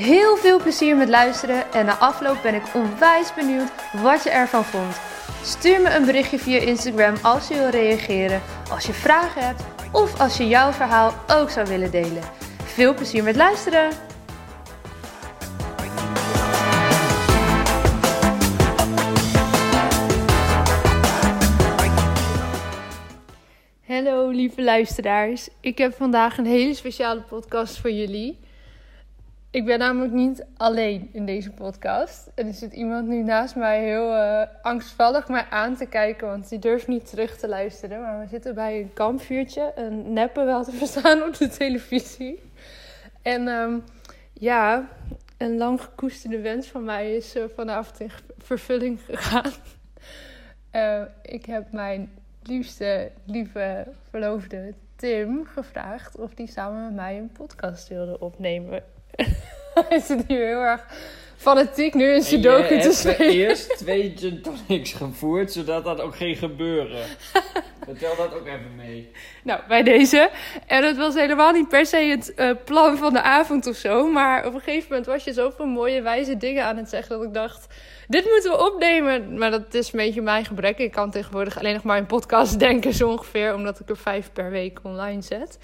Heel veel plezier met luisteren en na afloop ben ik onwijs benieuwd wat je ervan vond. Stuur me een berichtje via Instagram als je wil reageren, als je vragen hebt of als je jouw verhaal ook zou willen delen. Veel plezier met luisteren! Hallo lieve luisteraars. Ik heb vandaag een hele speciale podcast voor jullie. Ik ben namelijk niet alleen in deze podcast. Er zit iemand nu naast mij heel uh, angstvallig mij aan te kijken, want die durft niet terug te luisteren. Maar we zitten bij een kampvuurtje, een neppe wel te verstaan op de televisie. En um, ja, een lang gekoesterde wens van mij is uh, vanavond in vervulling gegaan. Uh, ik heb mijn liefste, lieve verloofde Tim gevraagd of die samen met mij een podcast wilde opnemen. Hij zit hier heel erg fanatiek nu in Sudoku te spelen. eerst twee gin tonics gevoerd, zodat dat ook ging gebeuren. Vertel dat ook even mee. Nou, bij deze. En het was helemaal niet per se het uh, plan van de avond of zo. Maar op een gegeven moment was je zoveel mooie, wijze dingen aan het zeggen dat ik dacht... Dit moeten we opnemen. Maar dat is een beetje mijn gebrek. Ik kan tegenwoordig alleen nog maar in podcast denken zo ongeveer. Omdat ik er vijf per week online zet.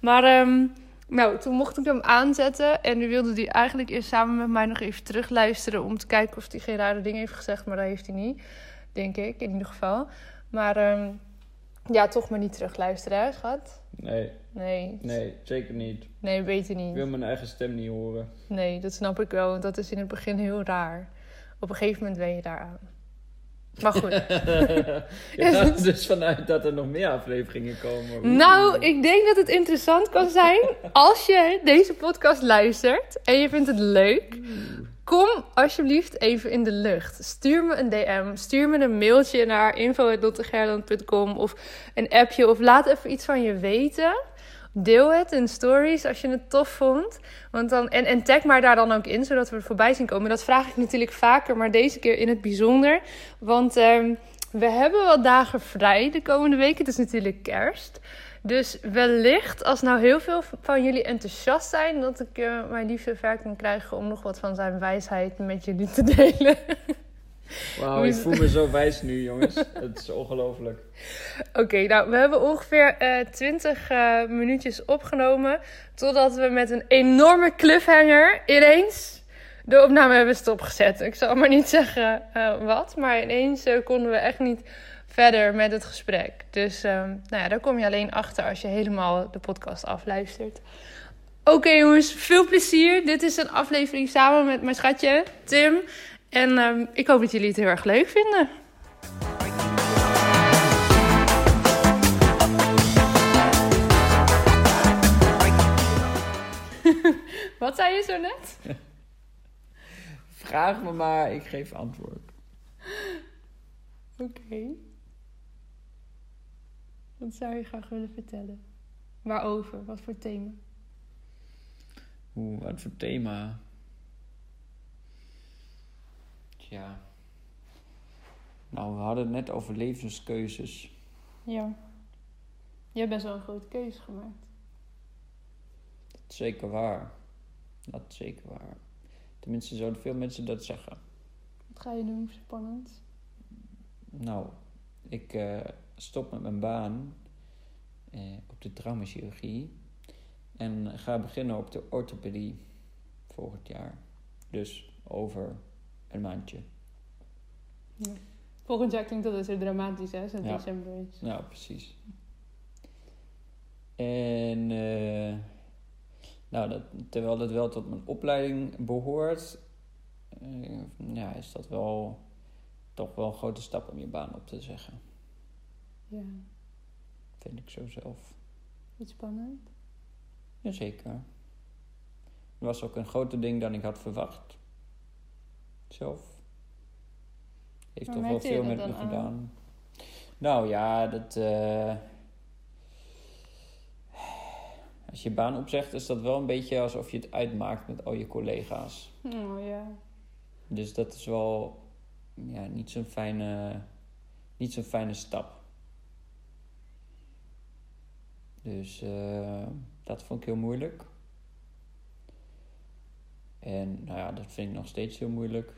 Maar... Um, nou, toen mocht ik hem aanzetten. En nu wilde hij eigenlijk eerst samen met mij nog even terugluisteren. Om te kijken of hij geen rare dingen heeft gezegd. Maar dat heeft hij niet. Denk ik, in ieder geval. Maar um, ja, toch maar niet terugluisteren, hè, schat? Nee. Nee. Nee, zeker niet. Nee, beter niet. Ik wil mijn eigen stem niet horen. Nee, dat snap ik wel. Want dat is in het begin heel raar. Op een gegeven moment ben je daar aan. Maar goed. je gaat er dus vanuit dat er nog meer afleveringen komen. Nou, ik denk dat het interessant kan zijn als je deze podcast luistert en je vindt het leuk. Kom alsjeblieft even in de lucht. Stuur me een DM. Stuur me een mailtje naar info.lottegerland.com of een appje. Of laat even iets van je weten. Deel het in stories als je het tof vond. Want dan, en, en tag maar daar dan ook in, zodat we er voorbij zien komen. Dat vraag ik natuurlijk vaker, maar deze keer in het bijzonder. Want um, we hebben wat dagen vrij de komende weken. Het is natuurlijk kerst. Dus wellicht, als nou heel veel van jullie enthousiast zijn, dat ik uh, mijn liefde ver kan krijgen om nog wat van zijn wijsheid met jullie te delen. Wauw, ik voel me zo wijs nu, jongens. Het is ongelooflijk. Oké, okay, nou, we hebben ongeveer uh, 20 uh, minuutjes opgenomen. Totdat we met een enorme cliffhanger ineens de opname hebben stopgezet. Ik zal maar niet zeggen uh, wat, maar ineens konden we echt niet verder met het gesprek. Dus uh, nou ja, daar kom je alleen achter als je helemaal de podcast afluistert. Oké okay, jongens, veel plezier. Dit is een aflevering samen met mijn schatje Tim. En uh, ik hoop dat jullie het heel erg leuk vinden. Wat zei je zo net? Vraag me maar, ik geef antwoord. Oké. Okay. Wat zou je graag willen vertellen? Waarover? Wat voor thema? Oeh, wat voor thema? Ja. Nou, we hadden het net over levenskeuzes. Ja. Je hebt best wel een grote keuze gemaakt. Dat is zeker waar. Dat is zeker waar. Tenminste, zouden veel mensen dat zeggen. Wat ga je doen? Spannend. Nou, ik uh, stop met mijn baan uh, op de traumachirurgie. En ga beginnen op de orthopedie volgend jaar. Dus over een maandje. Ja. Volgend jaar klinkt dat dus weer dramatisch, hè? Zo'n ja. december is. Ja, precies. En uh, nou, dat, terwijl dat wel tot mijn opleiding behoort, uh, ja, is dat wel toch wel een grote stap om je baan op te zeggen. Ja. Vind ik zo zelf. Iets spannend? Jazeker. Het was ook een groter ding dan ik had verwacht. Zelf. Heeft toch wel veel met me aan? gedaan. Nou ja, dat. eh, als je baan opzegt, is dat wel een beetje alsof je het uitmaakt met al je collega's. Oh ja. Dus dat is wel ja, niet zo'n fijne, niet zo'n fijne stap. Dus eh, dat vond ik heel moeilijk. En nou ja, dat vind ik nog steeds heel moeilijk.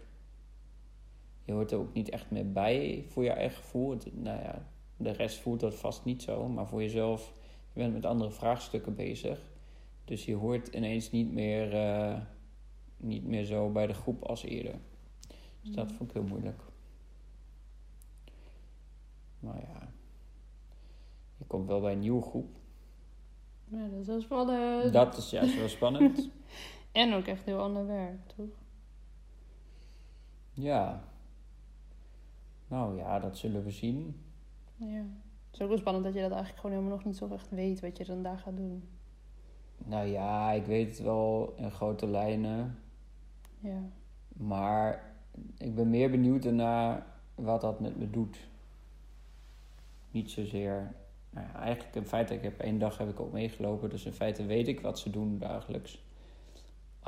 Je hoort er ook niet echt meer bij voor je eigen gevoel. Nou ja, de rest voelt dat vast niet zo, maar voor jezelf, je bent met andere vraagstukken bezig. Dus je hoort ineens niet meer, eh, niet meer zo bij de groep als eerder. Dus dat vond ik heel moeilijk. Maar ja, je komt wel bij een nieuwe groep. Ja, dat is wel spannend. Dat is juist wel spannend. En ook echt heel ander werk, toch? ja. Nou ja, dat zullen we zien. Ja. Het is ook wel spannend dat je dat eigenlijk gewoon helemaal nog niet zo echt weet wat je dan daar gaat doen. Nou ja, ik weet het wel in grote lijnen. Ja. Maar ik ben meer benieuwd daarna wat dat met me doet. Niet zozeer. Nou ja, eigenlijk in feite, ik heb één dag heb ik ook meegelopen, dus in feite weet ik wat ze doen dagelijks.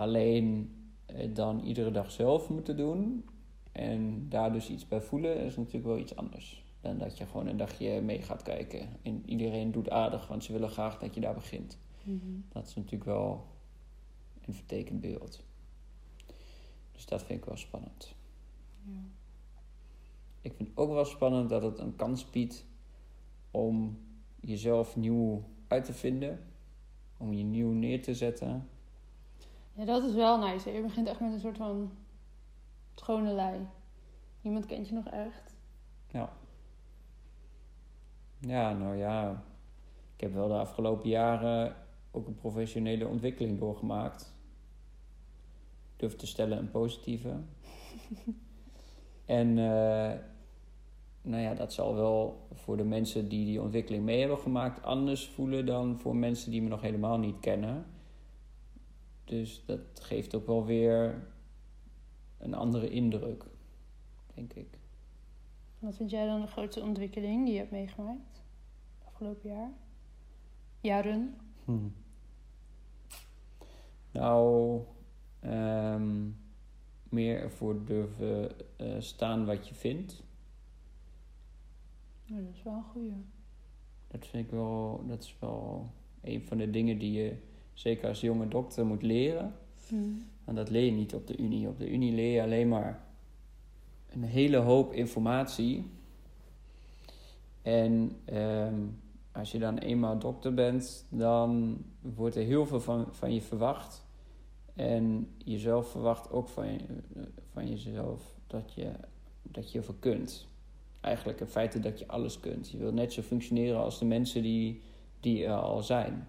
Alleen eh, dan iedere dag zelf moeten doen en daar dus iets bij voelen, is natuurlijk wel iets anders. Dan dat je gewoon een dagje mee gaat kijken. En iedereen doet aardig, want ze willen graag dat je daar begint. Mhm. Dat is natuurlijk wel een vertekend beeld. Dus dat vind ik wel spannend. ja. Ik vind ook wel spannend dat het een kans biedt om jezelf nieuw uit te vinden. Om je nieuw neer te zetten. Ja, dat is wel nice. hè. Je begint echt met een soort van schone lei. Niemand kent je nog echt. Ja, nou ja. Ik heb wel de afgelopen jaren ook een professionele ontwikkeling doorgemaakt. Durf te stellen een positieve. en eh, nou ja, dat zal wel voor de mensen die die ontwikkeling mee hebben gemaakt anders voelen dan voor mensen die me nog helemaal niet kennen. Dus dat geeft ook wel weer een andere indruk, denk ik. Wat vind jij dan de grootste ontwikkeling die je hebt meegemaakt afgelopen jaar? Jaren? Nou, ehm, meer ervoor durven eh, staan wat je vindt. Dat is wel een goeie. Dat vind ik wel, dat is wel een van de dingen die je zeker als jonge dokter moet leren. Want dat leer je niet op de Unie. Op de Unie leer je alleen maar een hele hoop informatie. En ehm, als je dan eenmaal dokter bent, dan wordt er heel veel van, van je verwacht. En jezelf verwacht ook van, je, van jezelf dat je, dat je veel kunt. Eigenlijk in feite dat je alles kunt. Je wil net zo functioneren als de mensen die, die er al zijn.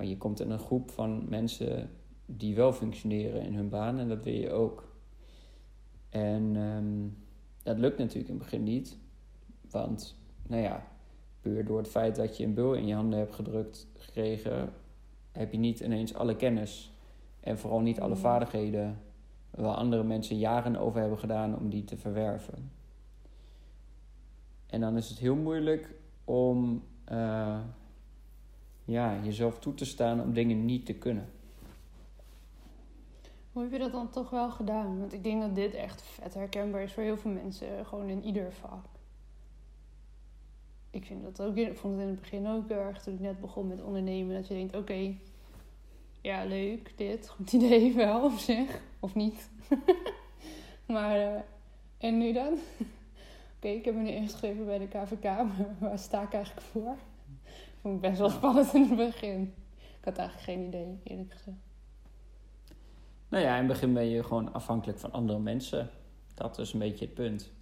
Maar je komt in een groep van mensen die wel functioneren in hun baan en dat wil je ook. En ehm, dat lukt natuurlijk in het begin niet. Want, nou ja, puur door het feit dat je een bul in je handen hebt gedrukt gekregen, heb je niet ineens alle kennis. En vooral niet alle Mm. vaardigheden waar andere mensen jaren over hebben gedaan om die te verwerven. En dan is het heel moeilijk om eh, ja, jezelf toe te staan om dingen niet te kunnen. Hoe heb je dat dan toch wel gedaan? Want ik denk dat dit echt vet herkenbaar is voor heel veel mensen. Gewoon in ieder vak. Ik vind dat ook, ik vond het in het begin ook erg toen ik net begon met ondernemen. Dat je denkt, oké, ja leuk dit, goed idee wel op zich. Of niet. maar, eh, en nu dan? oké, ik heb me nu ingeschreven bij de KVK, maar waar sta ik eigenlijk voor? Vond ik best wel spannend in het begin. Ik had eigenlijk geen idee, eerlijk gezegd. Nou ja, in het begin ben je gewoon afhankelijk van andere mensen. Dat is een beetje het punt.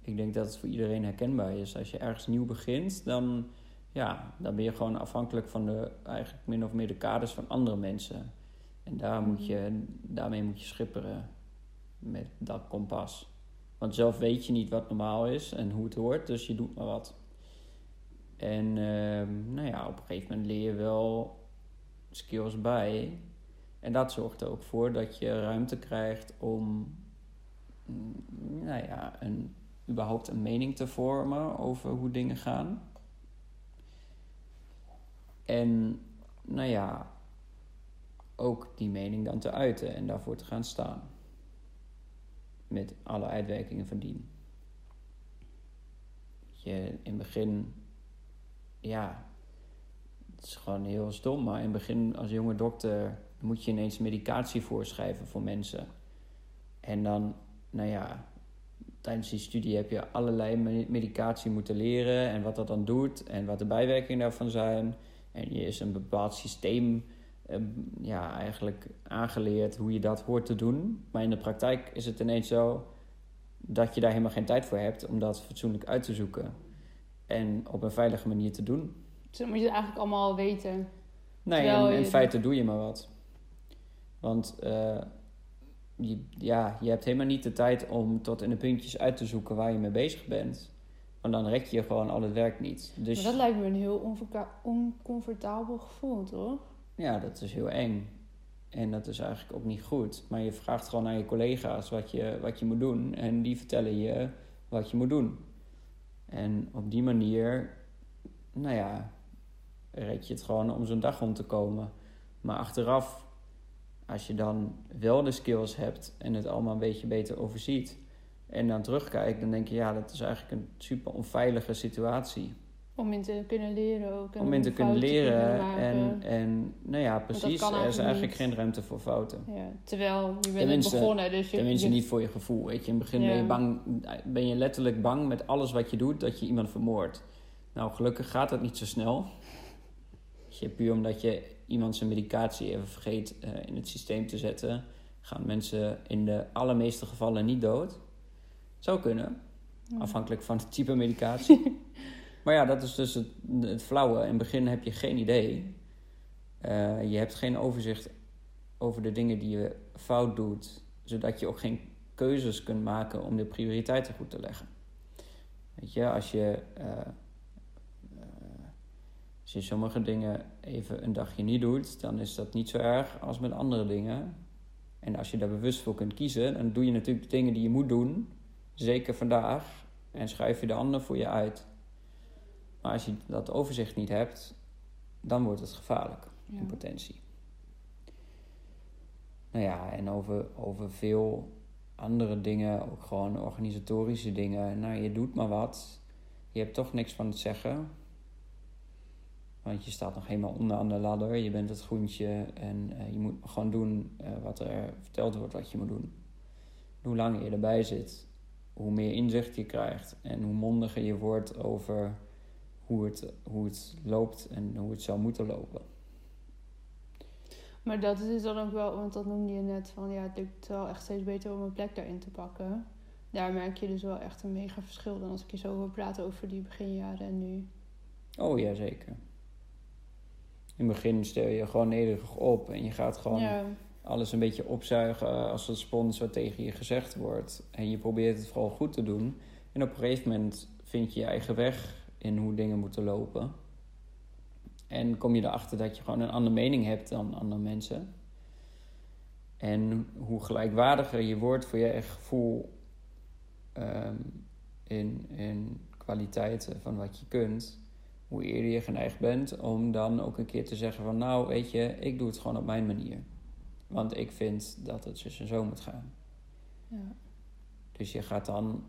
Ik denk dat het voor iedereen herkenbaar is. Als je ergens nieuw begint, dan, ja, dan ben je gewoon afhankelijk van de, eigenlijk min of meer de kaders van andere mensen. En daar moet je, daarmee moet je schipperen met dat kompas. Want zelf weet je niet wat normaal is en hoe het hoort, dus je doet maar wat. En ehm, nou ja, op een gegeven moment leer je wel skills bij. En dat zorgt er ook voor dat je ruimte krijgt om ja, een, überhaupt een mening te vormen over hoe dingen gaan. En nou ja, ook die mening dan te uiten en daarvoor te gaan staan. Met alle uitwerkingen van dien. Je in het begin, ja, het is gewoon heel stom, maar in het begin als jonge dokter moet je ineens medicatie voorschrijven voor mensen. En dan, nou ja, tijdens die studie heb je allerlei medicatie moeten leren en wat dat dan doet en wat de bijwerkingen daarvan zijn. En je is een bepaald systeem Ehm, ja, eigenlijk aangeleerd hoe je dat hoort te doen. Maar in de praktijk is het ineens zo dat je daar helemaal geen tijd voor hebt om dat fatsoenlijk uit te zoeken. En op een veilige manier te doen. Dus dan moet je het eigenlijk allemaal weten. Nee, en in feite doe je maar wat. Want uh, je, ja, je hebt helemaal niet de tijd om tot in de puntjes uit te zoeken waar je mee bezig bent. Want dan rek je gewoon al het werk niet. Dus... Maar dat lijkt me een heel oncomfortabel gevoel, toch? ja, dat is heel eng. En dat is eigenlijk ook niet goed. Maar je vraagt gewoon aan je collega's wat je, wat je moet doen. En die vertellen je wat je moet doen. En op die manier, nou ja, red je het gewoon om zo'n dag rond te komen. Maar achteraf, als je dan wel de skills hebt en het allemaal een beetje beter overziet. En dan terugkijkt, dan denk je, ja, dat is eigenlijk een super onveilige situatie. Om in te kunnen leren ook. Om in te kunnen leren. en, en nou ja, precies. Er is eigenlijk geen ruimte voor fouten. Ja, terwijl je bent begonnen. Dus je, tenminste niet voor je gevoel. Weet je. In het begin ben, je bang, ben je letterlijk bang met alles wat je doet dat je iemand vermoordt. Nou, gelukkig gaat dat niet zo snel. Je, puur omdat je iemand zijn medicatie even vergeet uh, in het systeem te zetten, gaan mensen in de allermeeste gevallen niet dood. Zou kunnen, afhankelijk van het type medicatie. Maar ja, dat is dus het, het flauwe. In het begin heb je geen idee. Uh, je hebt geen overzicht over de dingen die je fout doet, zodat je ook geen keuzes kunt maken om de prioriteiten goed te leggen. Weet je, als je, uh, uh, als je sommige dingen even een dagje niet doet, dan is dat niet zo erg als met andere dingen. En als je daar bewust voor kunt kiezen, dan doe je natuurlijk de dingen die je moet doen, zeker vandaag, en schuif je de andere voor je uit. Maar als je dat overzicht niet hebt, dan wordt het gevaarlijk in potentie. Nou ja, en over, over veel andere dingen, ook gewoon organisatorische dingen. Nou, je doet maar wat. Je hebt toch niks van het zeggen. Want je staat nog helemaal onderaan de ladder. Je bent het groentje en uh, je moet gewoon doen uh, wat er verteld wordt wat je moet doen. Hoe langer je erbij zit, hoe meer inzicht je krijgt en hoe mondiger je wordt over hoe het, hoe het loopt en hoe het zou moeten lopen. Maar dat is dan ook wel, want dat noemde je net van ja, het lukt wel echt steeds beter om een plek daarin te pakken. Daar merk je dus wel echt een mega verschil dan als ik je zo hoor praten over die beginjaren en nu. Oh ja, zeker. In het begin stel je gewoon nederig op en je gaat gewoon alles een beetje opzuigen als het spons wat tegen je gezegd wordt. En je probeert het vooral goed te doen. En op een gegeven moment vind je je eigen weg in hoe dingen moeten lopen. En kom je erachter dat je gewoon een andere mening hebt dan andere mensen. En hoe gelijkwaardiger je wordt voor je eigen gevoel ehm, in, in kwaliteiten van wat je kunt, hoe eerder je geneigd bent om dan ook een keer te zeggen van nou weet je, ik doe het gewoon op mijn manier. Want ik vind dat het zus en zo moet gaan. Ja. Dus je gaat dan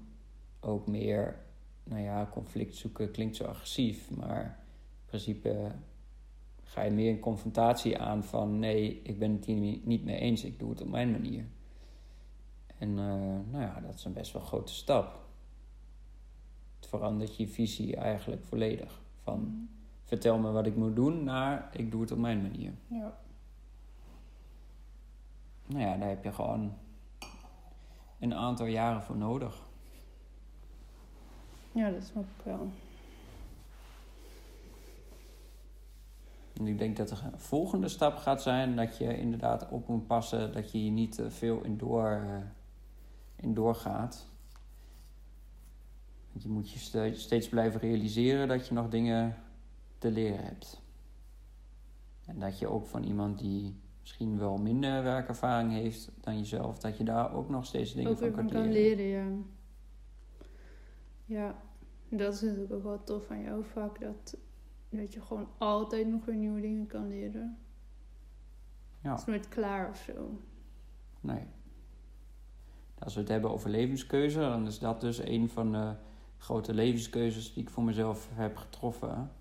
ook meer nou ja, conflict zoeken klinkt zo agressief, maar in principe ga je meer een confrontatie aan van nee, ik ben het hier niet mee eens, ik doe het op mijn manier. En uh, nou ja, dat is een best wel grote stap. Het verandert je visie eigenlijk volledig. Van mm. vertel me wat ik moet doen naar ik doe het op mijn manier. Ja. Nou ja, daar heb je gewoon een aantal jaren voor nodig. Ja, dat snap ik wel. En ik denk dat de volgende stap gaat zijn dat je inderdaad op moet passen dat je hier niet te veel in, door, uh, in doorgaat. Want je moet je steeds blijven realiseren dat je nog dingen te leren hebt. En dat je ook van iemand die misschien wel minder werkervaring heeft dan jezelf, dat je daar ook nog steeds dingen van kan leren. kan leren. Ja. Ja, dat is natuurlijk ook wel tof aan jouw vak. Dat, dat je gewoon altijd nog weer nieuwe dingen kan leren. Ja. Het is nooit klaar of zo. Nee. Als we het hebben over levenskeuze, dan is dat dus een van de grote levenskeuzes die ik voor mezelf heb getroffen.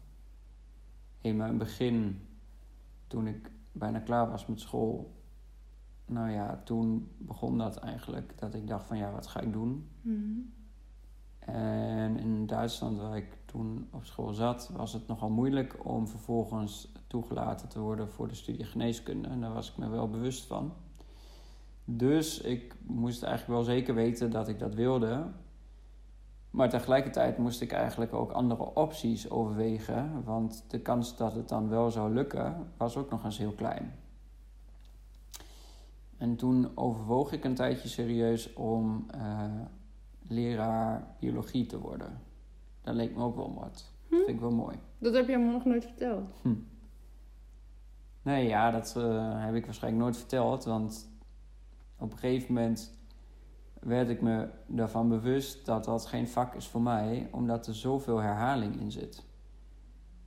In mijn begin, toen ik bijna klaar was met school, nou ja, toen begon dat eigenlijk. Dat ik dacht van ja, wat ga ik doen? Mhm. En in Duitsland, waar ik toen op school zat, was het nogal moeilijk om vervolgens toegelaten te worden voor de studie geneeskunde. En daar was ik me wel bewust van. Dus ik moest eigenlijk wel zeker weten dat ik dat wilde. Maar tegelijkertijd moest ik eigenlijk ook andere opties overwegen. Want de kans dat het dan wel zou lukken, was ook nog eens heel klein. En toen overwoog ik een tijdje serieus om uh, leraar biologie te worden. Dat leek me ook wel wat. Hm? Dat vind ik wel mooi. Dat heb je me nog nooit verteld. Hm. Nee, ja, dat uh, heb ik waarschijnlijk nooit verteld. Want op een gegeven moment werd ik me daarvan bewust dat dat geen vak is voor mij, omdat er zoveel herhaling in zit.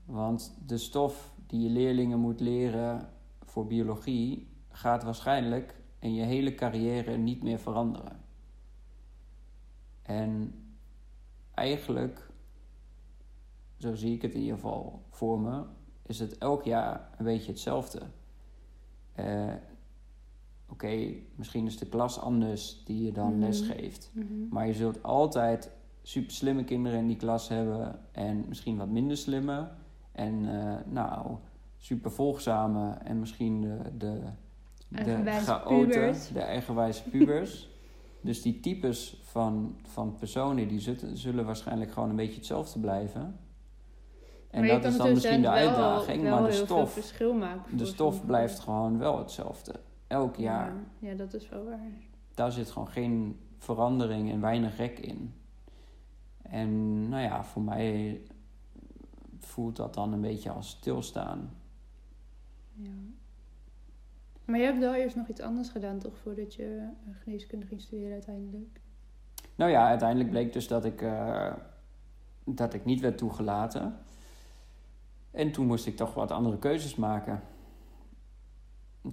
Want de stof die je leerlingen moet leren voor biologie gaat waarschijnlijk in je hele carrière niet meer veranderen. En eigenlijk, zo zie ik het in ieder geval voor me, is het elk jaar een beetje hetzelfde. Uh, Oké, okay, misschien is de klas anders die je dan mm -hmm. les geeft. Mhm. Maar je zult altijd super slimme kinderen in die klas hebben en misschien wat minder slimme. En uh, nou, super volgzame en misschien de, de, de chaoten, de eigenwijze pubers. dus die types van, van personen die zullen, zullen waarschijnlijk gewoon een beetje hetzelfde blijven. En dat is dan misschien de uitdaging, wel, wel maar de stof, de stof blijft gewoon wel hetzelfde. Elk jaar. Ja, ja, dat is wel waar. Daar zit gewoon geen verandering en weinig rek in. En nou ja, voor mij voelt dat dan een beetje als stilstaan. Ja. Maar je hebt wel eerst nog iets anders gedaan, toch, voordat je geneeskunde ging studeren uiteindelijk? Nou ja, uiteindelijk bleek dus dat ik, uh, dat ik niet werd toegelaten. En toen moest ik toch wat andere keuzes maken.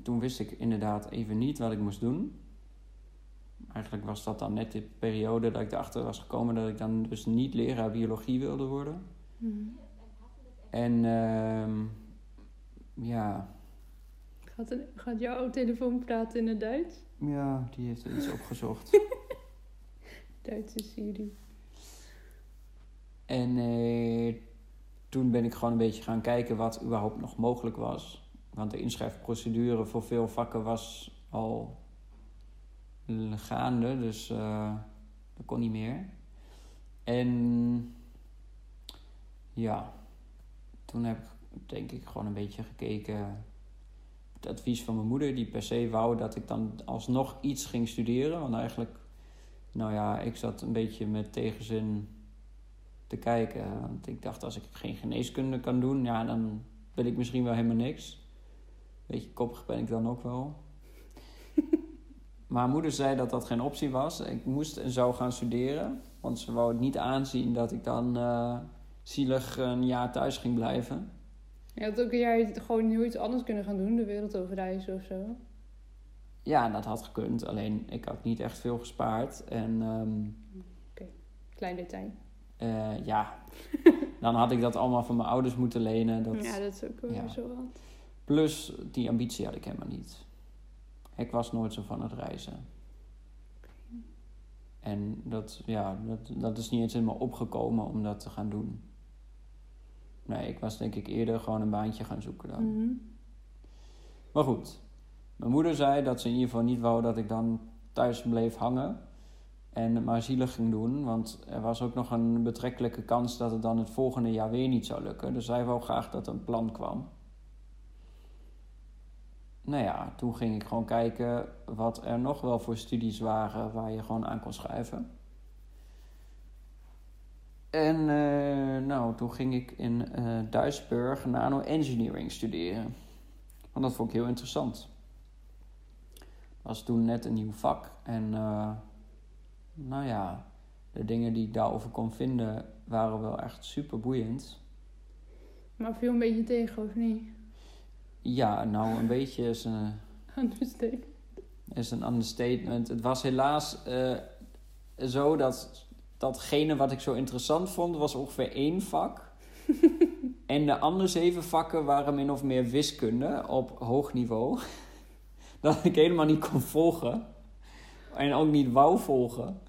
Toen wist ik inderdaad even niet wat ik moest doen. Eigenlijk was dat dan net de periode dat ik erachter was gekomen dat ik dan dus niet leraar biologie wilde worden. Mm. En uh, ja. Gaat, een, gaat jouw telefoon praten in het Duits? Ja, die heeft er iets opgezocht. Duitse Siri. En uh, toen ben ik gewoon een beetje gaan kijken wat überhaupt nog mogelijk was. Want de inschrijfprocedure voor veel vakken was al gaande, dus uh, dat kon niet meer. En ja, toen heb ik denk ik gewoon een beetje gekeken het advies van mijn moeder, die per se wou dat ik dan alsnog iets ging studeren. Want eigenlijk, nou ja, ik zat een beetje met tegenzin te kijken. Want ik dacht, als ik geen geneeskunde kan doen, ja, dan wil ik misschien wel helemaal niks. Beetje koppig ben ik dan ook wel. maar moeder zei dat dat geen optie was. Ik moest en zou gaan studeren. Want ze wou het niet aanzien dat ik dan uh, zielig een jaar thuis ging blijven. Je had ook een jaar gewoon heel iets anders kunnen gaan doen. De wereld overreizen of zo. Ja, dat had gekund. Alleen ik had niet echt veel gespaard. En... Um, Oké, okay. klein detail. Uh, ja, dan had ik dat allemaal van mijn ouders moeten lenen. Dat, ja, dat is ook wel ja. zo wat. Plus, die ambitie had ik helemaal niet. Ik was nooit zo van het reizen. En dat, ja, dat, dat is niet eens helemaal opgekomen om dat te gaan doen. Nee, ik was denk ik eerder gewoon een baantje gaan zoeken dan. Mm -hmm. Maar goed, mijn moeder zei dat ze in ieder geval niet wou dat ik dan thuis bleef hangen. En maar zielig ging doen, want er was ook nog een betrekkelijke kans dat het dan het volgende jaar weer niet zou lukken. Dus zij wou graag dat er een plan kwam nou ja, toen ging ik gewoon kijken wat er nog wel voor studies waren waar je gewoon aan kon schrijven. En uh, nou, toen ging ik in uh, Duisburg nano-engineering studeren. Want dat vond ik heel interessant. was toen net een nieuw vak. En uh, nou ja, de dingen die ik daarover kon vinden waren wel echt super boeiend. Maar viel een beetje tegen, of niet? Ja, nou, een beetje is een, Understatement. is een understatement. Het was helaas eh, zo dat datgene wat ik zo interessant vond, was ongeveer één vak. en de andere zeven vakken waren min of meer wiskunde op hoog niveau. dat ik helemaal niet kon volgen. En ook niet wou volgen.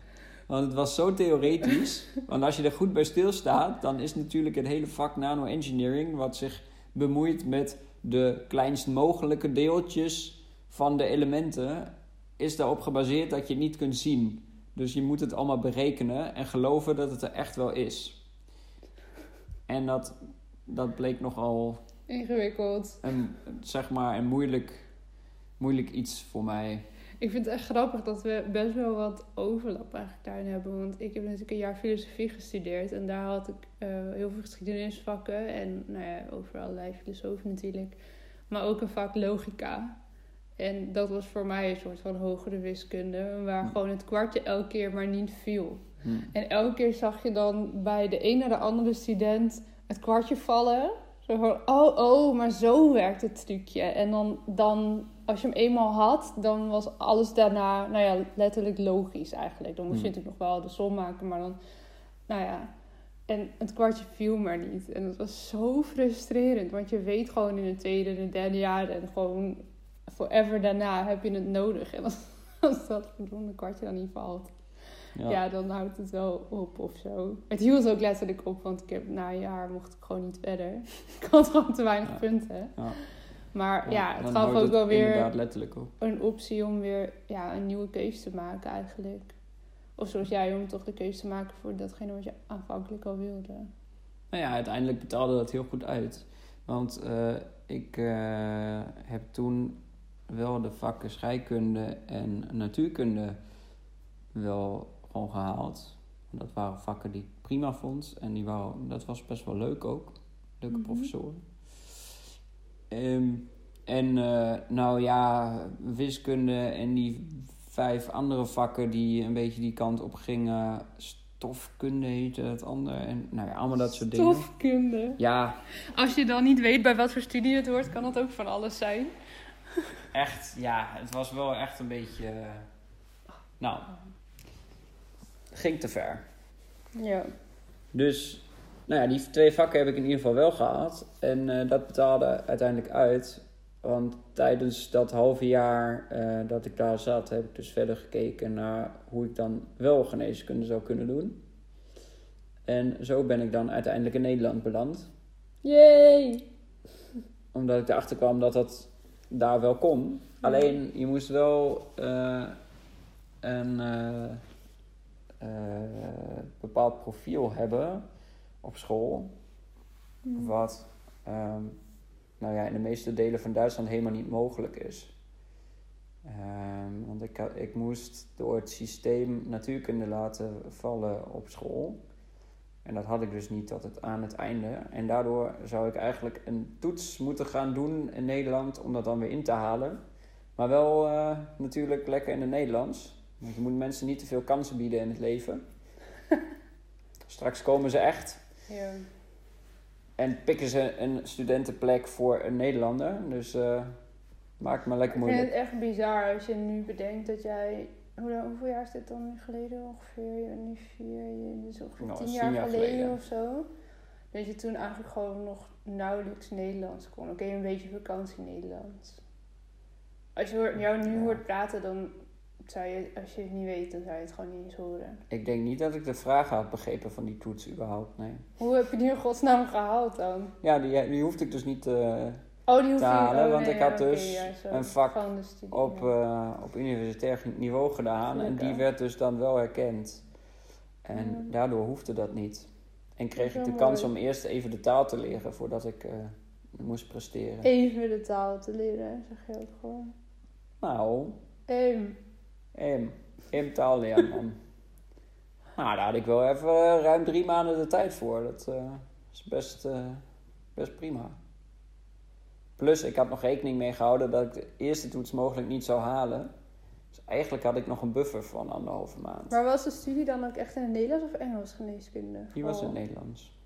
Want het was zo theoretisch. Want als je er goed bij stilstaat, dan is natuurlijk het hele vak nano-engineering, wat zich bemoeit met de kleinst mogelijke deeltjes van de elementen, is daarop gebaseerd dat je het niet kunt zien. Dus je moet het allemaal berekenen en geloven dat het er echt wel is. En dat, dat bleek nogal Ingewikkeld. een, zeg maar, een moeilijk, moeilijk iets voor mij. Ik vind het echt grappig dat we best wel wat overlap eigenlijk daarin hebben. Want ik heb natuurlijk een jaar filosofie gestudeerd. En daar had ik eh, heel veel geschiedenisvakken. En nou ja, over allerlei filosofen natuurlijk. Maar ook een vak logica. En dat was voor mij een soort van hogere wiskunde. Waar Hm. gewoon het kwartje elke keer maar niet viel. Hm. En elke keer zag je dan bij de een naar de andere student het kwartje vallen. Zo van, oh, oh, maar zo werkt het trucje. En dan, dan, als je hem eenmaal had, dan was alles daarna, nou ja, letterlijk logisch eigenlijk. Dan moest je Hmm. natuurlijk nog wel de som maken, maar dan, nou ja. En het kwartje viel maar niet. En dat was zo frustrerend, want je weet gewoon in het tweede en het derde jaar en gewoon forever daarna heb je het nodig. En als, als dat verdomme kwartje dan niet valt Ja. ja. dan houdt het wel op of zo. Het hield ook letterlijk op, want ik heb na een jaar mocht ik gewoon niet verder. ik had gewoon te weinig Ja. punten. Ja. Maar ja, het gaf ook wel weer op. een optie om weer ja, een nieuwe keuze te maken eigenlijk. Of zoals jij, om toch de keuze te maken voor datgene wat je aanvankelijk al wilde. Nou ja, uiteindelijk betaalde dat heel goed uit. Want eh, ik eh, heb toen wel de vakken scheikunde en natuurkunde wel gewoon gehaald. Dat waren vakken die ik prima vond. En die waren, dat was best wel leuk ook. Leuke Mhm. professoren. Ehm, en eh, nou ja, wiskunde en die vijf andere vakken die een beetje die kant op gingen. Stofkunde heette het andere. En nou ja, allemaal dat soort dingen. Stofkunde. Ja, Als je dan niet weet bij wat voor studie het hoort, kan dat ook van alles zijn. echt, ja, het was wel echt een beetje. eh, Nou, ging te ver. Ja. Dus, nou ja, die twee vakken heb ik in ieder geval wel gehad. En eh, dat betaalde uiteindelijk uit. Want tijdens dat halve jaar eh, dat ik daar zat, heb ik dus verder gekeken naar hoe ik dan wel geneeskunde zou kunnen doen. En zo ben ik dan uiteindelijk in Nederland beland. Yay! Omdat ik erachter kwam dat dat daar wel kon. Alleen je moest wel eh, een eh, eh, bepaald profiel hebben op school. Mhm. Wat ehm, nou ja, in de meeste delen van Duitsland helemaal niet mogelijk is. Ehm, want ik, ik moest door het systeem natuurkunde laten vallen op school. En dat had ik dus niet tot het, aan het einde. En daardoor zou ik eigenlijk een toets moeten gaan doen in Nederland om dat dan weer in te halen. Maar wel eh, natuurlijk lekker in het Nederlands. Want je moet mensen niet te veel kansen bieden in het leven. Straks komen ze echt. Ja. En pikken ze een studentenplek voor een Nederlander. Dus eh maakt me lekker Ik vind het moeilijk. echt bizar als je nu bedenkt dat jij... Hoe, hoeveel jaar is dit dan nu geleden ongeveer? Nu vier, je, dus ongeveer Nou, tien tien jaar, jaar geleden, geleden. of zo. Dat je toen eigenlijk gewoon nog nauwelijks Nederlands kon. Oké, een beetje vakantie Nederlands. Als je hoort- jou nu Ja. hoort praten, dan zou je, als je het niet weet, dan zou je het gewoon niet eens horen. Ik denk niet dat ik de vragen had begrepen van die toets überhaupt. Nee. Hoe heb je die in godsnaam gehaald dan? Ja, die, die hoefde ik dus niet eh, Oh, die hoef te je halen, oh, want nee, ik had dus ja, een vak studie, op, eh, op universitair niveau gedaan. En die werd dus dan wel erkend. En daardoor hoefde dat niet. En kreeg ik de kans mooi. om eerst even de taal te leren voordat ik eh, moest presteren. Even de taal te leren, zeg je ook gewoon. Nou, Ehm, Em, em taal leren man. nou, daar had ik wel even eh, ruim drie maanden de tijd voor. Dat is best, best prima. Plus, ik had nog rekening mee gehouden dat ik de eerste toets mogelijk niet zou halen. Dus eigenlijk had ik nog een buffer van anderhalve maand. Maar was de studie dan ook echt in het Nederlands of Engels geneeskunde? Die was in Oh, het Nederlands.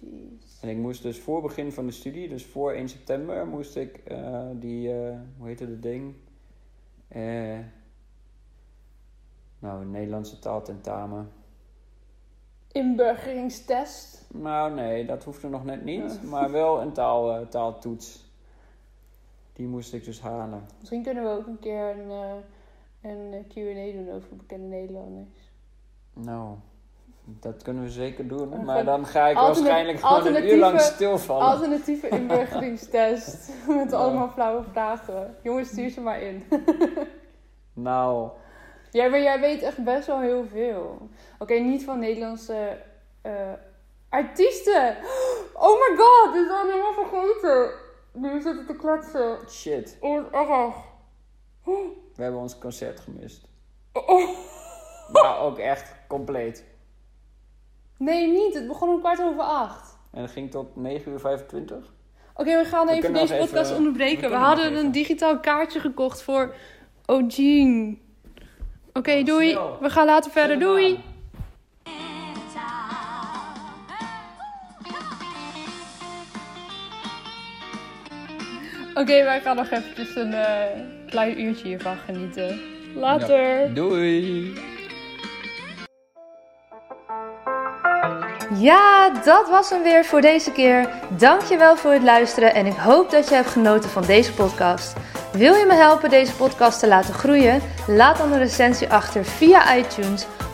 jeez. En ik moest dus voor begin van de studie, dus voor 1 september, moest ik eh, die, eh, hoe heette dat ding? Eh, nou, een Nederlandse taaltentamen. Inburgeringstest. Nou, nee, dat hoefde nog net niet. Ja. Maar wel een taal, taaltoets. Die moest ik dus halen. Misschien kunnen we ook een keer een, eh, een eh, Q&A doen over bekende Nederlanders. Nou, dat kunnen we zeker doen. Maar dan ga ik waarschijnlijk gewoon een uur lang stilvallen. Alternatieve inburgeringstest. Met allemaal flauwe vragen. Jongens, stuur ze maar in. Nou, Ja, maar jij weet echt best wel heel veel. Oké, niet van Nederlandse eh, artiesten. Oh my god, dit is al helemaal vergeten. Nu zitten te kletsen. shit. Oh, wat erg. We hebben ons concert gemist. Oh. Maar ook echt compleet. Nee, niet. Het begon om kwart over acht. En het ging tot 9 uur 25. Oké, we gaan We even deze podcast even- onderbreken. we hadden een digitaal kaartje gekocht voor Ojin. Oké, Oh, doei. We gaan later verder. Doei. Oké, wij gaan nog eventjes een eh, klein uurtje hiervan genieten. Later. Doei. Ja, dat was hem weer voor deze keer. Dankjewel voor het luisteren en ik hoop dat je hebt genoten van deze podcast. Wil je me helpen deze podcast te laten groeien? Laat dan een recensie achter via iTunes